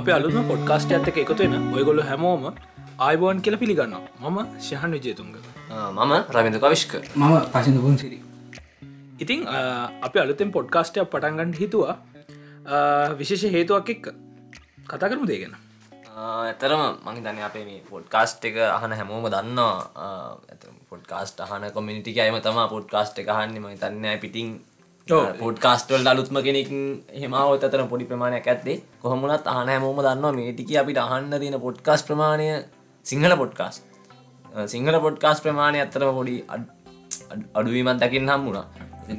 අප අලුම පොඩ්කාස්ට ඇත්තක එකතුවෙන ඔයගොල්ල හැමෝම ආයිබෝන් කියල පිළිගන්න මම ශහන් විජයතුන්ග මම රවිඳ කවිශ්ක මම පසිඳ පුන්සිරි ඉතිං අපි අලුතෙන් පොඩ්කාස්ටයක් පටන්ගන්න හිතුවා. විශේෂ හේතුවක් එක්ක කතා කරමු දේගෙන ඇතරම මං දන්න අපේ මේ පොඩ්කාස්ට් එක අහන හැමෝම දන්නවා. පොඩ්කාස්ට අහන කොමිනිිටි අයම තම පොඩ්කාස්ට් එක අහන්නම තන්න පිටිං පොඩ්කාස්ටවල් අලුත්ම කෙනෙක් හෙමාවත් අතර පොඩි ප්‍රමාණයක් ඇත්තේ. කොහොමුණත් අහන හැමෝම දන්නවා මේ ටික අපිට අහන්න තියෙන පොඩ්කාස් ප්‍රමාණය සිංහල පොඩ්කාස් සිංහල පොඩ්කාස් ප්‍රමාණය ඇත්තරම පොඩි අඩුවීමත් දකිින් හම්මුණා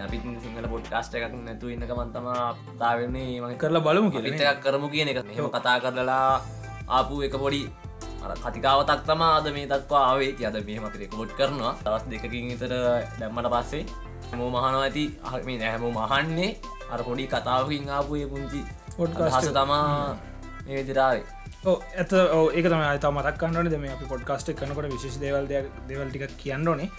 අපිත් සිංහල පොඩ්කාස්ට එකක් නැතු ඉන්නකමන්තම තාවන්නේ ම කරලා බලමු කිය එකක් කරමු කියන එක. මෙහෙම කතා කරලා ආපු එක පොඩි කතිකාවතක් තමා අද මේ දක්වා ආවේ. අද මෙහම අපිට කෝඩ් කරනවා. තවස් දෙකකින් විතර දැම්මට පස්සේ හැමෝ මහනවා ඇති. මේ නැහැමෝ මහන්නේ අර පොඩි කතාවකින් ආපුය පුංචි පොඩ්හස තමා මේ විදිරාවේ ඇත ඒක තම අත මතක් කන්නන දෙම අපි පොඩ්කාස්ට් කනකොට විශේෂ දේවල් දෙවල්ටික කියන්නනේ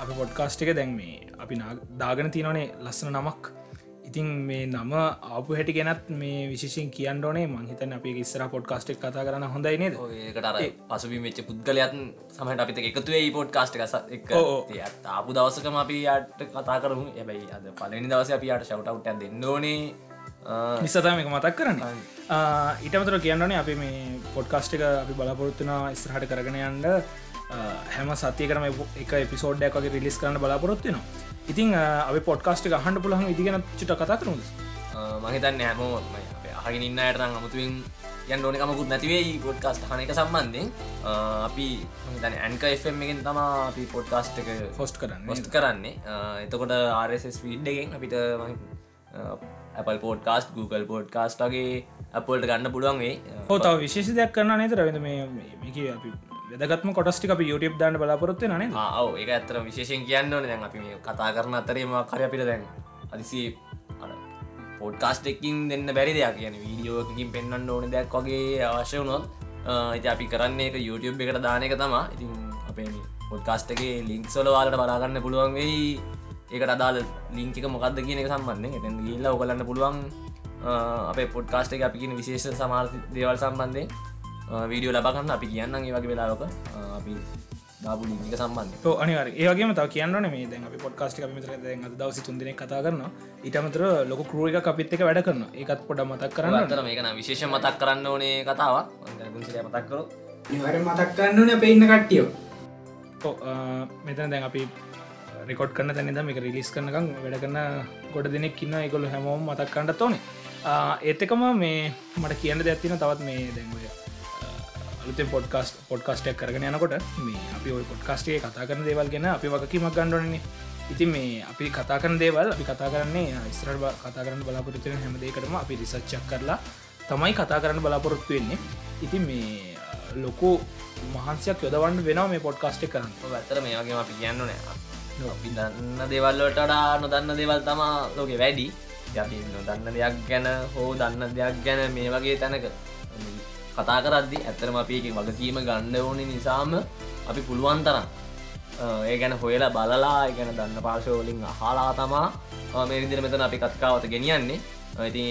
අප පොඩ්කාස්ට් එක දැන් මේ අපි දාගන තියනනේ ලස්සන නමක් ඉතින් මේ නම ආපු හැටි ගෙනත් මේ විශෂෙන් කියන්න ඕනේ. මංහිතන් අපි ඉස්සර පොඩ්කාස්ට් කතා කරන්න හොඳයි නේද? ඒකට පසුබි වෙච්ච පුද්ගලයන් සමට අපිත එකතුවේ පොඩ් කාස්ට එක ආපු දවසකම අපි යට කතා කරමු. ඇබයි අද පලනි දවස අපි යට ශවටවට් දෙන්නෝනේ නිසතම එක මතක් කරන්න. ඊටමතර කියන්නනේ අපි මේ පොඩ්කාස්ට් එක අපි බලාපොරොත්තුන ස්රහට කරගෙන යන්ඩ හැම සතියකරම එක එපිසෝඩ්ඩයක් වගේ රිලිස් කරන්න බලාපොරොත්තිනවා ඉතින් අප පොඩ්කාස්ට හන්ඩ පුළහම ඉදිගෙන චුට කතා කරනු මහිතන්න හැමෝ අහගෙන ඉන්න අයටරම් අමුතුවෙන් යන් ඕනකමකුත් නැතිවේ පොඩ්කාස්ට හන එක සම්බන්ධෙන් අපි තන ඇන්ක එෆම් එකෙන් තම අපි පොඩ්කාස්ට එක හොස්ට කරන්න. හොස්ට කරන්නේ. එතකොට ආරස් විඩ්ඩගෙන් අපිට Apple පෝඩ්කාස්ට Google පෝඩ්කාස්ට වගේ අපපොල්ට ගන්න පුළුවන්ගේ හෝතාව විශේෂ දෙයක් කරන්න නේත රවිද මේ අපි වෙදගත්ම කොටස්ටික අපි YouTube දාන්න බලාපොරොත්ව න ආව ඒ ඇතර විශේෂෙන් කියන්න ඕන. දැන් අපි කතා කරන අතරේම කර අපිට දැන් අදිසි පෝඩ්කාස්ටෙක්කින් දෙන්න බැරි දෙයක්. කියන වීඩියෝකින් පෙන්න්න ඕන දෙයක් වගේ අවශ්‍ය වුණොත් ඉති අපි කරන්නේ එක YouTube එකට දාන එක තමා ඉතින් අපේ පොඩ්කාස්ටගේ ලිංක් සොලවාලට බලාගන්න පුළුවන් වෙයි. ඒකට අදාල ලිංකික මොකක්ද කියන එක සම්බන්ධ එතැ ගල්ල ඔගලන්න පුළුවන් අපේ පොඩ්කාස්ට එක අපිකින් විශේෂ සමාර්ථ දේවල් සම්බන්ධය වීඩියෝ ලබගන්න අපි කියන්න ඒ වගේ වෙලාවක. අපි දාපු ලික සම්බන්ධ අනිවර ඒගේ තාව කියන්න මේ දැන් අපි පොඩ්කාස්ට මිතර දවස තුන්දින කතා කරන්න ඉටමතර ලොක කරුව එක අපිත් එක වැඩ කරන්න ඒකත් පොඩ මතක් කරන්න අතර මේකන විශේෂ මතක් කරන්න ඕනේ කතාවක්. මතක් කර නිවර මතක් කරන්න ඕන පෙඉන්න කට්ටියෝ. මෙතන දැන් අපි රෙකොඩ් කන්න තැනද මේක රිලිස් කරනකම් වැඩ කරන්න ගොඩ දෙනෙක් ඉන්න එකකොල හැමෝම මතක් කන්නට ඕනේ. ඒතකම මේ මට කියන්න දැත්තින තවත් මේ දැන්වය අලුත පොඩ්කාස්ට පොඩ්කාස්ටක් කරගෙන යනකොට මේ අපි ඔය පොඩ්කාස්ටේ කතා කරන දේවල් ගෙන අපි වගකීමක් ගණඩන්නේ ඉතින් මේ අපි කතා කරන දේවල් අපි කතා කරන්නේ ඉස්රර කතා කරන්න බලාපොරත්තුවෙන හැමදේකටම අපි රිසච්චක් කරලා තමයි කතා කරන්න බලාපොරොත්තු වෙන්නේ. ඉතින් මේ ලොකු මහන්සයක් යොදවන්න වෙන මේ පොඩ්කාස්ට් කරන්න. ඇතර මේ වගේ අපි කියන්න නෑ අපි දන්න දෙවල්ලටඩා නොදන්න දේවල් තමා ලෝක වැඩි. අපි නොදන්න දෙයක් ගැන හෝ දන්න දෙයක් ගැන මේ වගේ තැනක කතා කරද්දි ඇතරම අපඒක වගකීම ගණ්ඩ ඕන නිසාම අපි පුළුවන් තරම්. ඒ ගැන හොයලා බලලා ගැන දන්න පාශෝලින් අහලා තමා. මේරිදිර මෙතන අපි කත්කාවත ගෙනියන්නේ. ඇති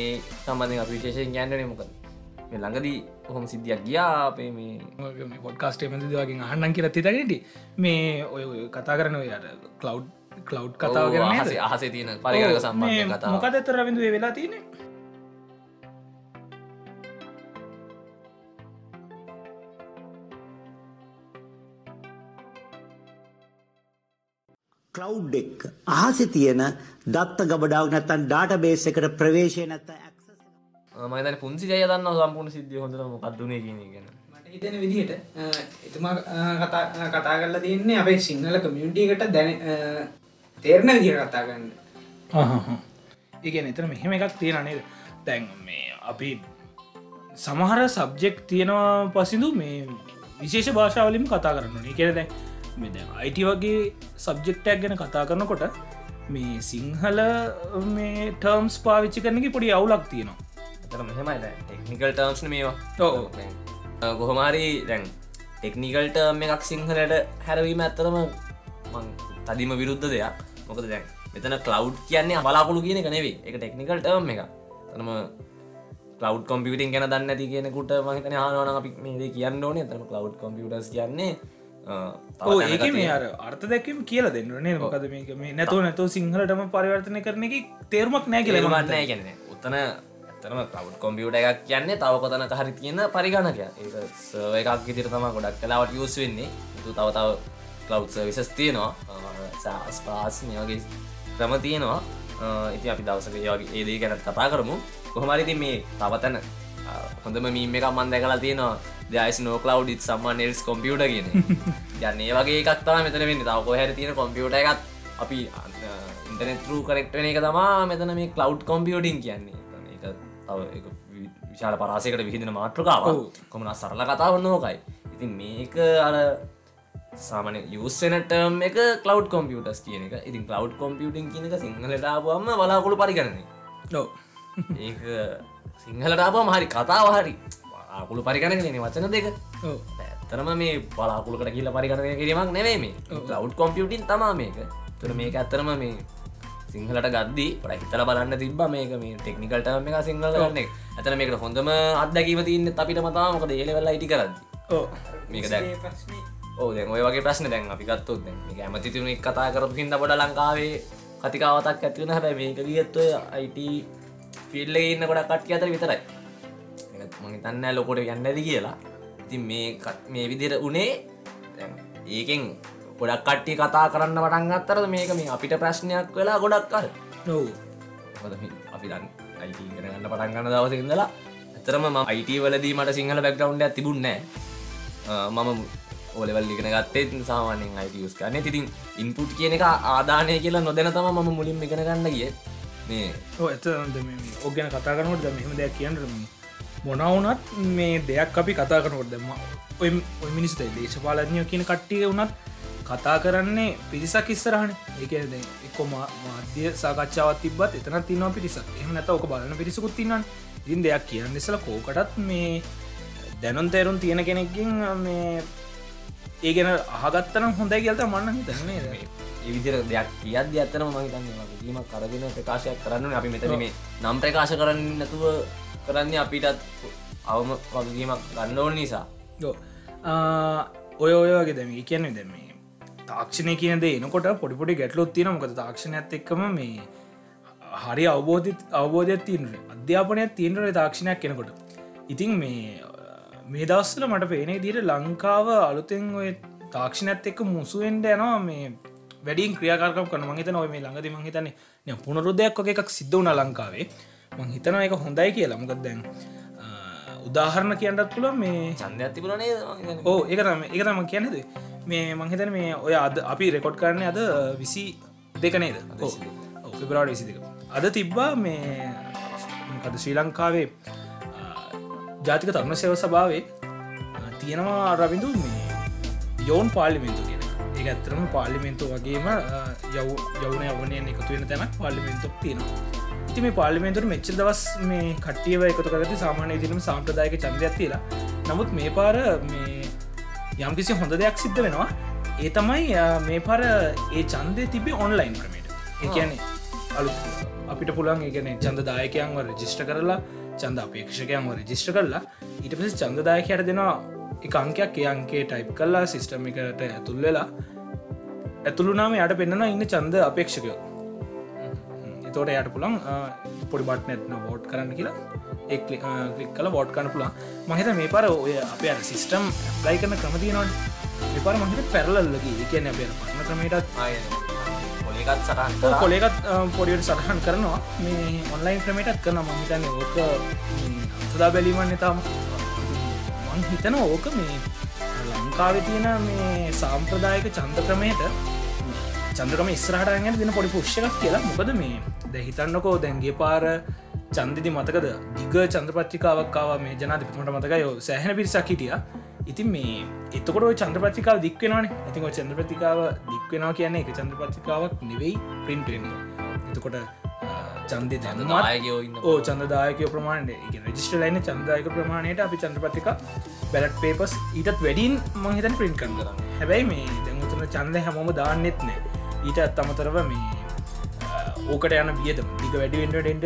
සම්බන්ධ අප විශේෂයෙන් ගැන්නන මොකද? මේ ළඟදී හොම සිද්ධියක් ගියා අපේ මේ පොඩ්කාස්ටේ මතිදවාගෙන් අහන්නන් කියර තිතගෙනට මේ ඔය කතා කරන යට කලව් කලව් කතාව කරන අහස තියන පරිගක සම්බන්ධ කතා මොකද ඇතර විඳුව වෙලා තියනේ ක්ලව් එක් අහස තියෙන දත්ත ගබඩාවක් නැත්තන් ඩාට බේස් එකට ප්‍රවේශය නැත්ත මතන පුන්සි ජය දන්න සම්පූර්ණ සිද්ධිය හොඳ මොකක්දුනේ කියන ගැන. හිතන විදිහට එතුමා කතා කතා කරලා තියන්නේ අපේ සිංහල කමියුටියකට දැන තේරණ විදිහ කතා ගන්න ඒගැන එතන මෙහෙම එකක් තියෙන නේද? දැන් මේ අපි සමහර සබ්ජෙක්් තියෙනවා පසිදු මේ විශේෂ භාෂාවලින් කතා කරන්න එකෙර දැන් මෙ අයිට වගේ සබ්ජෙක්ටයක් ගැන කතා කරනකොට මේ සිංහල මේ ටර්ම්ස් පාවිච්චි කරනක පොඩි අවුලක් තියෙනවා. මෙහෙමයි ටෙක්නිකල් ටර්ම්ස් මේවා. කොහොමාරි දැන් ටෙක්නිකල් ටර්ම් එකක් සිංහලට හැරවීම ඇත්තරම තදිම විරුද්ධ දෙයක්. මොකද දැන් මෙතන කලව් කියන්නේ බලාකුළු කියන එක නෙවේ එක ටෙක්නිකල් ටර්ම් එක තනම කලව් කොම්පියටින් ගැන දන්න ඇති කියෙනෙකුට මහිතන හනවන අපි මේද කියන්න ඕනේ. තරම කලව් කොම්පියටස් කියන්නේ ඒක මේ අර අර්ථ දැකම කියලා දෙන්නනේ මොකද මේක මේ නැතුව නැතුව සිංහලටම පරිවර්තනය කරන එක තේරුමක් නෑ කියලමන්න කියලමන්න ගැන උත්තන ඇතනම කව් කොම්පියුට එකක් කියන්නේ තව කොතනක හරි තියෙන පරිගණක ඒ එකක් ඉදිර තම ගොඩක් කලාවට යස් වෙන්නේ. තු තව තව කලව් විසස් තියෙනවා. සාස් පාස් මේගේ ක්‍රම තියෙනවා. ඉති අපි දවසක යගේ ඒදේ ගැන කතා කරමු. කොහමරිති මේ තවතන හොඳම මීම එක මන් දැකලා තියෙනවා. දයිස් නෝ කලව් ත් සම්ම නෙල්ස් කොම්පියුට කියන යන්න ඒ වගේ එකක් තම මෙතන වෙන්න. තව කොහැර තියෙන කොම්පියුට එකත් අපි ඉන්ටනෙත් රු කරෙක්ටන එක තමා මෙතන මේ කලව් කොම්පියෝටින් කියන්නේ. එක තව විශාල පරාසයකට විහිදෙන මාට්‍රකාව ඔව්. කොමන සරල කතාව නෝකයි ඉතින් මේක අර සාමන යුස්සනටම් එක කලව් කොම්පියටස් කියන එක. ඉතින් කලව් කොම්පියටින් කියනක සිංහලටාපුවම වලාකුළු පරිගරන්නේ ඒක සිංහලටාපම හරි කතාව හරි. ආකුළු පරිගණන වචන දෙක. ඇත්තරම මේ පලාකුලකට කියල පරිගණය කිරීමක් නෙවේ මේ. ලව් කොම්පියටින් තමා මේක. තුර මේක ඇත්තරම මේ සිංහලට ගද්දී පට හිතල බලන්න තිබ මේක. මේ ටෙක්නිකල්ට මේ සිංහල ගන්න ඇතන මේකට හොඳම අත්දැකීම තියන්න අපිට මතා මොකද ඒලවෙල්ලා ඉටි කරද මේක දැන් ඕ දැන් ඔය වගේ ප්‍රශ්න දැන් අපි ගත්තොත් දැන් මේක ඇමති තිබුණ කතා කරපු හින්දා පොඩ ලංකාවේ කතිකාවතක් ඇති වෙන හැබැයි මේක ගියත් ඔය එකේ ඉන්න ගොඩක් කට්ටිය අතර විතරයි. ඒක මම හිතන්නේ ලොකොට යන්න ඇති කියලා. ඉතින් මේ ක- මේ විදිහට උනේ ඒකෙන් ගොඩක් කට්ටිය කතා කරන්න පටන් ගත්තරද මේක මේ අපිට ප්‍රශ්නයක් වෙලා ගොඩක් මේ අපි දන් අයිට ඉගෙන ගන්න පටන් ගන්න දවස ඉඳලා ඇතරම ම අයිට වලදී මට සිංහල බැක්ග්‍රවන්් තිබුන්නෑ මම ඕලෙවල් ඉගෙන ගත්තේ සාමානෙන් අයිටස් කන්න තිතින් ඉන්පුට් කියන එක ආදානය කියලා නොදැන තම මම මුලින් ඉගෙන ගන්න ගිය මේ ඇත ඔගැන කතා කරනට ද මෙහම දෙයක් කියන්න මොනවුනත් මේ දෙයක් අපි කතා කරනකොට දෙම ඔය ඔය මිනිස්ත දේශපාලඥය කියන කට්ටිය වුනත් කතා කරන්නේ පිරිසක් ඉස්සරහන. ඒකද එක්කොම මාධ්‍ය සාකච්ඡාවත් තිබත් එතන තින්නවා පිරිසක්. එහම නැත ඕක බලන පිරිසකුත් තින්නන් ඉතින් දෙයක් කියන්න ඉස්සල කෝකටත් මේ දැනුන් තේරුම් තියෙන කෙනෙක්කින් මේ ඒ ගැන අහගත්තනම් හොඳයි කියලත මන්න හිතන්නේ විදිර දෙයක් කියද අත්තන මහිතන්න දීම කරගෙන ප්‍රකාශයක් කරන්න අපි මෙතන මේ නම් ප්‍රකාශ කරන්න නැතුව කරන්න අපිටත් අවම වගකීමක් ගන්න ඕන නිසා. ඔය ඔය වගේ දැම කියන්නේ දැම තාක්ෂණය කියන දේ එනකොට පොඩිපොඩි ගැටලොත් තියෙන මොකද තාක්ෂණයත් එක්කම මේ හරි අවබෝධ අවබෝධයක් තියනට අධ්‍යාපනයක් තියෙනට තාක්ෂණයක් කෙනකොට ඉතින් මේ මේ දවස්සල මට පේනේ දීට ලංකාව අලුතෙන් ඔය තාක්ෂණත් එක්ක මුසුවෙන්ට යනවා මේ වැඩින් ක්‍රියාකාරකම් කන මහිත නොව මේ ළඟද මහිතන්නේ පුනරුදයක් වගේ එකක් සිද්ධ වුණ ලංකාවේ. මං හිතන එක හොඳයි කියලා. මොකක් දැන් උදාහරණ කියන්නත් තුළ මේ චන්දයක් තිබුණනේ ඕ ඒක තම ඒක තම කියන්නද මේ මංහිතන මේ ඔය අද අපි රෙකොඩ් කරන්නේ අද විසි දෙක නේද? පිබරාඩ විසි දෙක අද තිබ්බා මේ අද ශ්‍රී ලංකාවේ ජාතික තරුණ සෙව සභාවේ තියෙනවා රවිඳු මේ යෝන් පාලිමෙන්තු කියෙන ඒ ඇත්තරම පාලිමෙන්තු වගේම යව් යවන යවනය එකතු වෙන තැනක් පාලිමෙන්තුක් තියෙනවා. ඉති මේ පාලිමෙන්තුර මෙච්ච දවස් මේ කට්ටියව එකතු කරති සාමානය දිනම සාම්ප්‍රදායක චන්දයක් තිලා නමුත් මේ පාර මේ යම්කිසි හොඳ දෙයක් සිද්ධ වෙනවා. ඒ තමයි මේ පර ඒ චන්දය තිබේ ඔන්ලයින් ක්‍රමේට ඒකන්නේ අලු අපිට පුළන් ඒගන චන්දදායකයන්ව රජිෂ්ට කරලා චන්ද අපේක්ෂකයන්ව රජිෂ්ට කරලා ඊට පස චන්දදායකයට දෙනවා එක අංකයක් ඒ අංකේ ටයිප් කල්ලා සිිස්ටම එකට ඇතුල් වෙලා ඇතුළුනාම යට පෙන්න්න ඉන්න චන්ද අපේක්ෂකයෝ. එතෝට යට පුළන් පොඩි බට්නැත්න වෝට් කරන්න කියලා. එක් කලික් කල වෝට් කන පුළා මහිත මේ පර ඔය අප අර සිිස්ටම් ලයි කරන ක්‍රමතියනවන් එපර මහිත පැරලල්ලගේ කියන අපේ පන්න ක්‍රමයටත් පොලිකත් සටන් කොලෙකත් පොඩියට සටහන් කරනවා. මේ ඔන්ලයින් ක්‍රමයටත් කරන මහිතන්න ඕක සදා බැලීමන්න තාම මං හිතන ඕක මේ ලංකාවෙ තියෙන මේ සාම්ප්‍රදායක චන්ද ක්‍රමයට චන්ද්‍රකම ඉස්රහටගෙන දෙන පොඩි පුෂ්ෂකක් කියලා. මොකද මේ ද හිතන්නකෝ දැන්ගේ පාර චන්දිදි මතකද? දිග චන්ද්‍රපත්්‍රිකාවක්කාව මේ ජනාධිපතුමට මතකයෝ සෑහන පිරිසක් හිටිය. ඉතින් මේ එතකොට චන්ද්‍රපත්ිකාව දික්වෙනවාන ඉතින් චන්ද්‍රපතිකාව දික්වෙනවා කියන්නේ එක චන්ද්‍රපත්ිකාවක් නෙවෙයි පින්ටෙන් එතකොට චන්දය ඉන්න ඕ චන්දදායක ප්‍රමාණය රජිස්ට ලයින චන්දායක ප්‍රමාණයට අපි චන්ද්‍රපතික බැලට් පේපස් ඊටත් වැඩින් මහිතන් පින්ට් කන් කරන්න හැබැයි මේ දැමුතන චන්ද හැමෝම දාන්නෙත් නෑ. ඊට අත්තමතරව මේ ඕකට යන වියදම. දික වැඩිවෙන්ටෙන්ට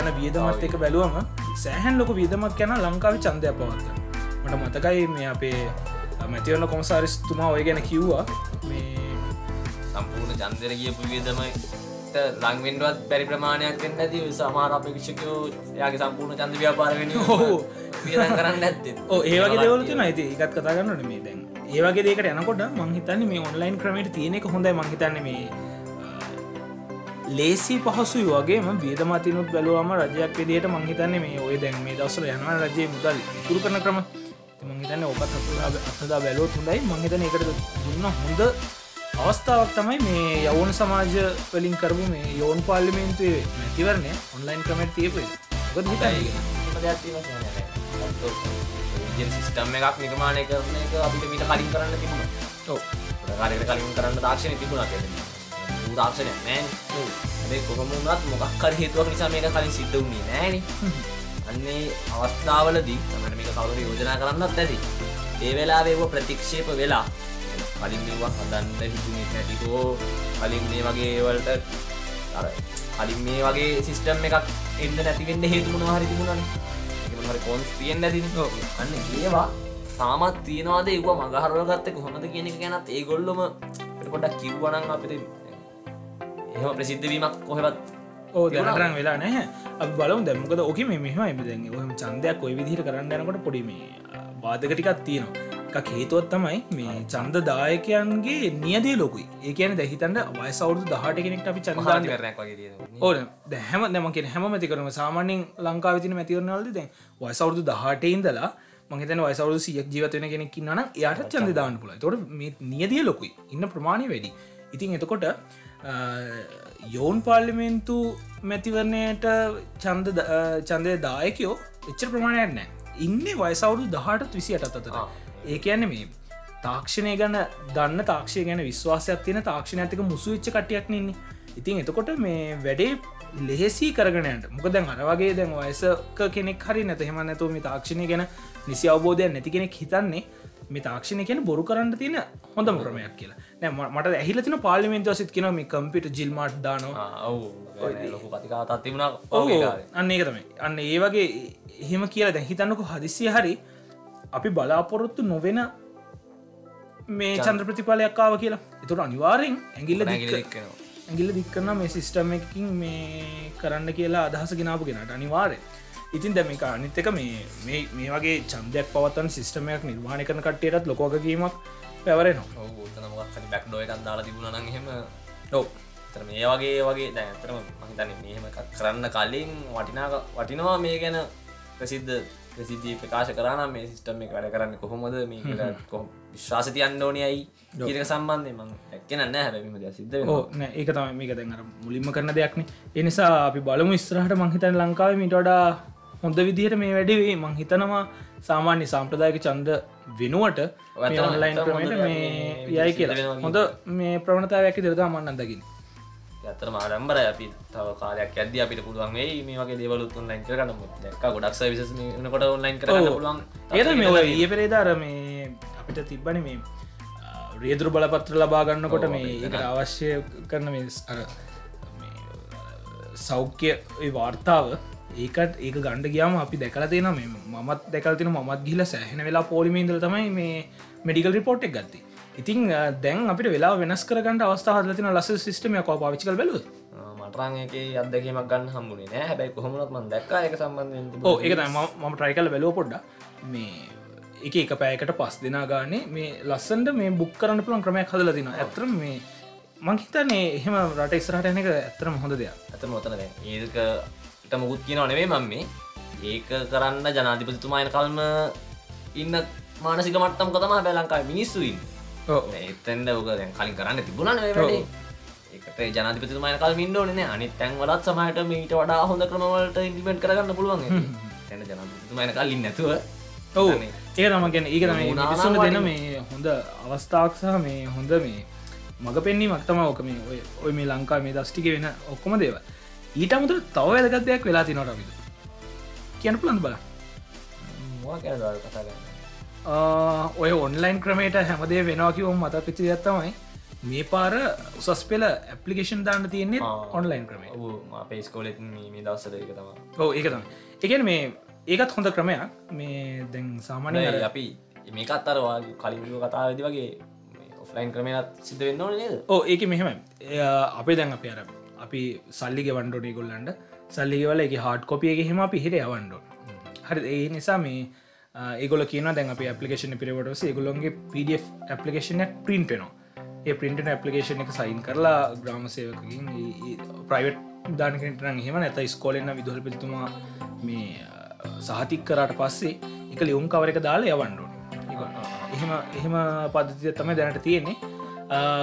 යන වියදමත් එක බැලුවම සෑහන් ලොක විදමක් යන ලංකාව චන්දය පවත්ත මට මතකයි මේ අපේ මැතිවන්න කොමසාරිස් තුමා ඔය ගැන කිව්වා. මේ සම්පූර්ණ චන්දර ගියපු වියදමයි ලංවෙන්ඩුවත් බැරි ප්‍රමාණයක් වෙන්න ඇති. සමාර අප වික්ෂකයෝ යාගේ සම්පූර්ණ චන්ද ව්‍යාපාරගෙන ඔහු. වියදම් කරන්න ඇත්ත. ඕ ඒවගේ දෙවලතු නයිති එකත් කතා ගන්නට මේ දැන්. ඒවගේ දෙකට යනකොට මංහිතන්න මේ ඔන්ලයින් ක්‍රමට තියෙනෙක හොඳයි. මංහිතන්න මේ ලේසි පහසුයි වගේම වේදමතිනුත් බැලුවම රජයක් විදියට මංහිතන්න මේ ඔය දැන් මේ දවසල යන රජය මුදල් තුරු කරන ක්‍රම. මංහිතන්න ඔබත් අත්දා බැලෝත් හොඳයි. මංහිතන එකට දුන්න හොඳ අවස්ථාවක් තමයි මේ යවුන් සමාජ වලින් කරපු මේ යෝන් පාර්ලිමේන්තුවේ මැතිවරණය ඔන්ලයින් ක්‍රමට තියපේ ගොත් හිතයි සිස්ටම් එකක් නිර්මාණය කරන එක අපිට මිට කලින් කරන්න තිබුණ. ඔව්. කාරයට කලින් කරන්න තාක්ෂණය තිබුණක් තාක්ෂණය නෑන් ඇේ කොහමුණත් මොකක්කර හේතුවක් නිසා මේක කලින් සිද්ධ වුණේ නෑන අන්නේ අවස්ථාවලදී තමට මේක කවුර යෝජනා කරන්නත් ඇති. ඒ වෙලා වේව ප්‍රතික්ෂේප වෙලා කලින් මේවා හදන්න හිතුනේ නැතිකෝ. කලින් මේ වගේ වලට අර කලින් මේ වගේ සිිස්ටම් එකක් එන්න නැතිවෙන්න හේතුමුණ හරි තිබුණන. හරි කොන්ස් තියෙන් නැති අන්න ඒවා සාමත් තියනවාද? ඒව මගහරවගත්තක හොඳද කියන ගැනත් ඒ ගොල්ලොම පොඩක් කිව්වනන් අපිට එහෙම ප්‍රසිද්ධවීමක් කොහෙවත් ඕ දැනටරන් වෙලා අප බලම් දැමකද ඕක මෙහම එබදැන් ඔහම චන්දයක් කොයි විදිහට කරන්න යනකොට පොඩිමේ බාධකටිකත් තියෙනවා එක හේතුවත් තමයි මේ චන්ද දායකයන්ගේ නියදේ ලොකුයි. ඒකන දැහිතන්ට වයසවුදු දහට කෙනෙක්ට අපි වගේ ඕන දැහැම දැමක හැම මතිකරම සාමාන්‍යෙන් ලංකා විතින මැතිවරනවලද දැන් වයසවුදු දහට ඉඳලා මහිතන වයසවරු සියක් ජීවතවෙන කෙනෙක් න්න යට චන්ද දාන්න පුල තොට මේ නියදිය ලොකුයි. ඉන්න ප්‍රමාණය වැඩි. ඉතින් එතකොට යෝන් පාර්ලිමෙන්තු මැතිවරණයට චන්ද චන්දය දායකයෝ එච්චර ප්‍රමාණයක් නෑ ඉන්න වයසවුරු දහටත් විසි අටත් අතර ඒ කියන්න මේ තාක්ෂණය ගැන දන්න තාක්ෂය ගැන විශ්වාසයක් තියෙන තාක්ෂණ ඇතික මුසුවිච්ච කටියක් නන්නේ ඉතින් එතකොට මේ වැඩේ ලෙහෙසි කරගනයට මොක දැන් අරවගේ දැන් වයසක කෙනෙක් හරි නැත හෙම නැතුව මේ තාක්ෂණය ගැන නිසි අවබෝධයක් නැති කෙනෙක් හිතන්නේ මේ තාක්ෂණය කියෙන බොරු කරන්න තියෙන හොඳම ක්‍රමයක් කියලා. නෑ මට ඇහිලතින පාලිමෙන්තු සිත් කියන මේ කම්පිට ජිල්මට් දානවා. අන්න ඒක තමයි. අන්න ඒ වගේ එහෙම කියලා දැ හිතන්නක හදිසිය හරි අපි බලාපොරොත්තු නොවෙන මේ චන්ද්‍ර ප්‍රතිඵලයක්කාව කියලා. එතුට අනිවාරෙන් ඇගිල්ල ඇගිල්ල දික්කන්න මේ සිිස්ටම් එකින් මේ කරන්න කියලා අදහස ගෙනාපු ගෙනට අනිවාරය ඉතින් දැම එක අනිත්තක මේ මේ වගේ චන්දයක් පවත්තන් සිිස්ටමයක් නිර්මාණය කරන කට්ටයටත් ලොකෝගකීමක් ඔවුනමක් බැක්්ඩෝ එකක් දාලා තිබුණන හෙම ඔව තර මේ වගේ වගේ දැතරම මහිතන මෙහෙම කරන්න කලින් වටිනාක වටිනවා මේ ගැන ප්‍රසිද්ධ ප්‍රසිද්ධී ප්‍රකාශ කරන මේ සිිස්ටම් එක වැඩ කරන්න කොහොමද? මේ කො විශ්වාසති අන්න ඕනයයි ඒක සම්බන්ධය මං ඇක්කනන්න හැබැමිම ද සිද්ධ ඕ නෑ ඒක තමයි මේක දැන්ර මුලින්ම කරන දෙයක්න. එනිසා අපි බලමු ස්ත්‍රහට මංහිතන් ලංකාව මිටඩා හොඳ විදිහට මේ වැඩිවේ මං හිතනවා සාමාන්‍ය සාම්ප්‍රදායක චන්ද වෙනුවට ඔන්ලයින් ක්‍රමට මේ යයි කියලා. හොඳ මේ ප්‍රවණතාවයක් දිරතා මන්න අදකින් ඇතර මාඩම්බර අපි තව කාලයක් ඇද අපිට පුළුවන් වේ මේ වගේ දේවලුත් ඔන්ලයින් කරන්න දැක් ගොඩක් විස නකොට ඔන්ලයින් කරන්න පුළුවන්. ඒද මේ ඒ පෙරේදාර මේ අපිට තිබ්බන මේ රියදුරු බලපත්‍ර ලබාගන්නකොට මේ එකට අවශ්‍ය කරන මේ අර සෞඛ්‍ය වාර්තාව ඒකට ඒක ගණඩ ගියාම අපි දැකල තියෙන මේ මත් දැකල්තින මත් ගිල සෑහෙන වෙලා පෝලිමේන්දල තමයි මේ මෙඩිකල් රිපෝට් එක් ගත්ති ඉතින් දැන් අපිට වෙලා වෙනස් කරගන්න අවස්ථාහදලතින ලස සිස්ටම යකෝ පාවිචිකල් බැලු මටරංක අදකීමක් ගන්න හම්බුණේ නෑ. හැබැයි කොහොමත් මන් දැක්ක එක සම්බන්ධ ඕ ඒක මම ට්‍රයිකල් බැලෝ පොඩ්ඩ මේ එක එක පෑකට පස් දෙනා ගානේ මේ ලස්සන්ට මේ බුක් කරන්න පුළන් ක්‍රමයක් හදල තින ඇතරම් මේ මංහිතන්නේ එහෙම රට ඉස්රට එන එක ඇතරම හොඳ දෙයක්. ඇත මොතන ඒක ඉට මුකුත් කියනව නෙවේ මම මේ. ඒක කරන්න ජනාධිපතිතුමායන කල්ම ඉන්න මානසික මට්ටම් කතම බැලංකායි මිනිස්සුයින් එතැන්ද ඕක දැන් කලින් කරන්න තිබුණන ඒකට ජනතිපතිතුමය කල් මින්ඩෝන අනිත් තැන්වලත් සමහට මීට වඩා හොඳ ක්‍රමවලට ඉදිමෙන්ට කරගන්න පුළුවන් තැන ජනතිතුමයන කලින් නැතුව. ඔව. ඒ තමගෙන ඒක සුන දෙන මේ හොඳ අවස්ථාවක් සහ මේ හොඳ මේ මඟ පෙන්නේ මක්තම ඕක මේ ඔය ඔය මේ ලංකා මේ දස්ටික වෙන ඔක්කොම දේව ඊට අමුතුර තව වැදගත් දෙයක් වෙලා තිනොට අපිද කියන පුළන්ද බල කතාගන්න ඔය ඔන්ලයින් ක්‍රමේට හැමදේ වෙනවා කිවම් මත පිචි ඇත්තමයි මේ පාර උසස් පෙල ඇපලිකේෂන් දාන්න තියෙන්නේ ඔන්ලයින් ක්‍රමේ අපේ ස්කෝලෙත් මේ දවසර එක තම ඕ ඒකතම එකන මේ ඒකත් හොඳ ක්‍රමයක්. මේ දැන් සාමානය අපි මේක අත්තරවා කලින් කතාවදි වගේ ඔෆ්ලයින් ක්‍රමයත් සිද්ධ වෙන්න ඕන නේද? ඕ ඒක මෙහෙම අපේ දැන් අප අර අපි සල්ලිග වන්ඩෝඩ ගොල්ලන්ට සල්ලිවල එක හාඩ් කොපිය එක හෙම අපි හිර අවන්ඩෝ හරි ඒ නිසා මේ ඒගොල කියන දැන් අප පපිේෂන පිරවටස ගොලොන්ගේ පඩF පපිේෂන පින්ටනවා ඒ පින්ට පපිේෂන එක සයින් කරලා ග්‍රාම සේවකින් ප්‍රයිවට් දානකටන හෙම නැත ස්කෝලන්න විදුහල් පිතුමා මේ සහතික් කරට පස්සේ එක ලියුම් කවර එක දාලා යවන්ඩු එහෙම එහෙම පද්ධතිය තම දැනට තියෙන්නේ.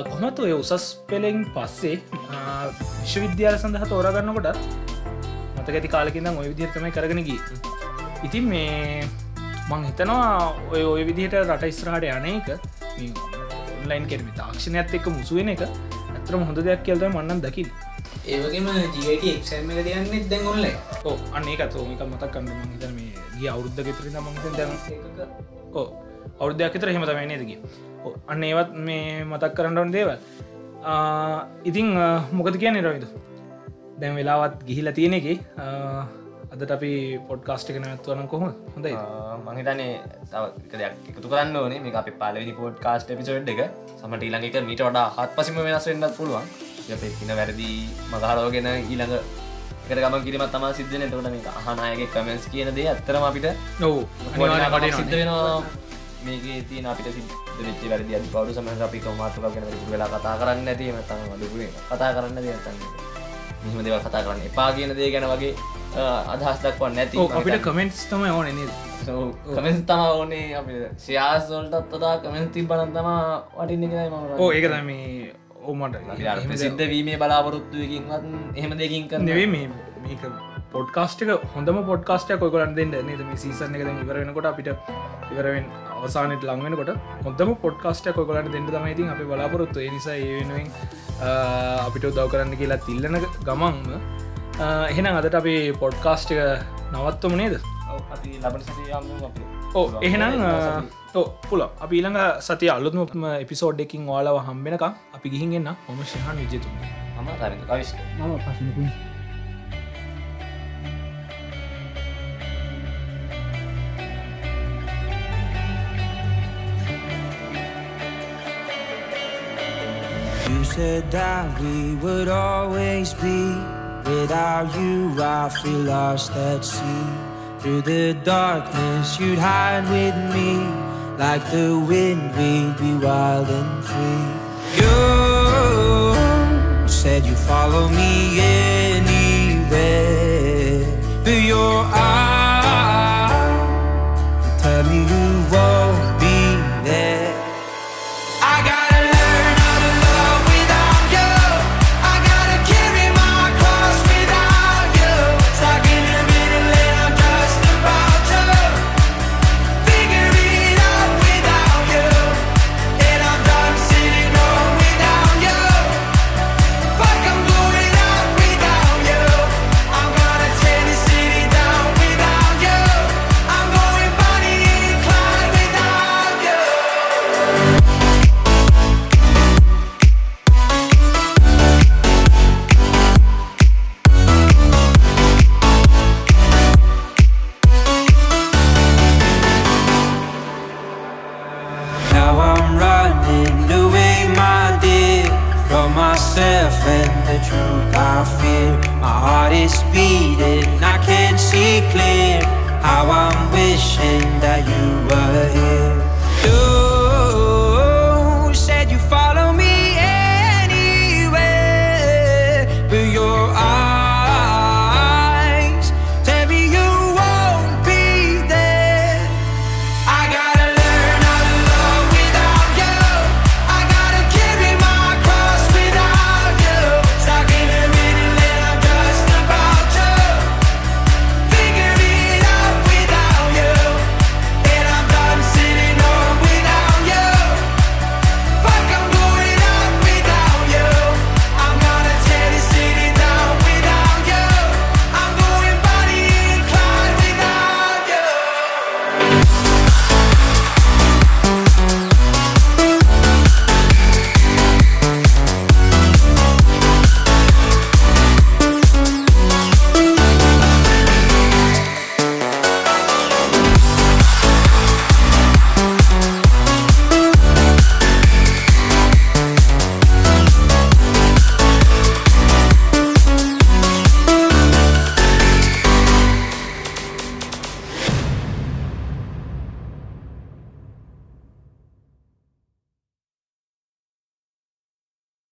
කොමත් ඔය උසස් පෙළෙන් පස්සේ විශ්වවිද්‍යාල සඳහ තෝරගන්නකොට මතක ඇති කාලකින්න ඔය විදිහතමයි කරගෙනගී ඉතින් මේ මං හිතනවා ඔය ඔය විදිහට රට ඉස්රහට යනක ලයින් කෙරමි. තාක්ෂණයත් එක්ක මුසුවෙන එක. ඇතරම හොඳ දෙයක් කියල්ද මන්නන් දකිින් ඒවගේම එක දයන්නෙත් දැන් ඔොල්ල ඕ අන්නේ එකතෝමික මතක් කන්න හිත මේ ගිය අවුද්ධ ගෙතර මං දැ ඕ අවුද්ධයක් තර හෙම තමයි නේදකි අන්න ඒවත් මේ මතක් කරන්නවන් දේවල්. ඉතිං මොකද කියන්නේ රවිද දැන් වෙලාවත් ගිහිලා තියෙන එක අදට අපි පොඩ්කාස්ට් එක නැත්වන කොහොම හොඳයි මහිතනේ තව එකතු කරන්න ඕනේ. මේ අපි පාලවිනි පෝඩ් කාස්ට පිසෝඩ් එක. සමට ඊළඟ එක මීට වඩා හත් පසිම වෙනස් වෙන්නත් පුළුවන්. පින වැරදි මගහරෝගෙන ඊළඟ එකට ගම කිරීමත් තම සිද්ධන තකට මේ අහනායගේ කමෙන්ස් කියන දේ අත්තරම අපිට නොව සිද්ධ වෙනවා. මේක තින අපිට සිච්ච වැරදි අධි පවරු සම අපි මාතුක ගෙන වෙලා කතා කරන්න ඇති මතම ලුේ කතා කරන්න දයතන්න මෙහම දෙව කතා කරන්න එපා කියන දේ ගැන වගේ අදහස් දක්වන්න නැති අපිට කමෙන්ට්ස් තම ඕන නද? කමෙන්ස් තම ඕනේ අපි ශයාසෝල්ටත් අදා කමෙන්ස් තිබ බලන් තම වටින්න ම ඕ ඒක මේ ඕමට සිද්ධ වීමේ බලාපොරොත්තුවකින්වත් එහෙම දෙකින් කර නෙවේ මේ මේක පොඩ්කාස්ටක හොඳම පොඩ්කාස්ටය කොකලන් දෙන්න නද? මේ සීසන එක ඉවරෙනකොට අපිට ඉවරෙන් අවසානට ලංවෙනකොට හොඳම පොඩ්කාස්ට කොකලට දෙන්න තමයිතින් අපි බලාපොරොත්තු. නිසා ඒ වෙනුවෙන් අපිට උදව් කරන්න කියලා තිල්ලන ගමන්ම එහෙනම් අදට අපි පොඩ්කාස්ට් එක නවත්තම නේද? ඕ එහෙනම් පුල අපි ඊළඟ සති අලුත්ම එපිසෝඩ් එකින් වාලාව හම්බෙනක අපි ගිහින්ගන්න හොම ශහන් විජතු ම පසනකුයි You said that we would always be. Without you, I feel lost at sea. Through the darkness, you'd hide with me. Like the wind, we'd be wild and free. You said you'd follow me anywhere.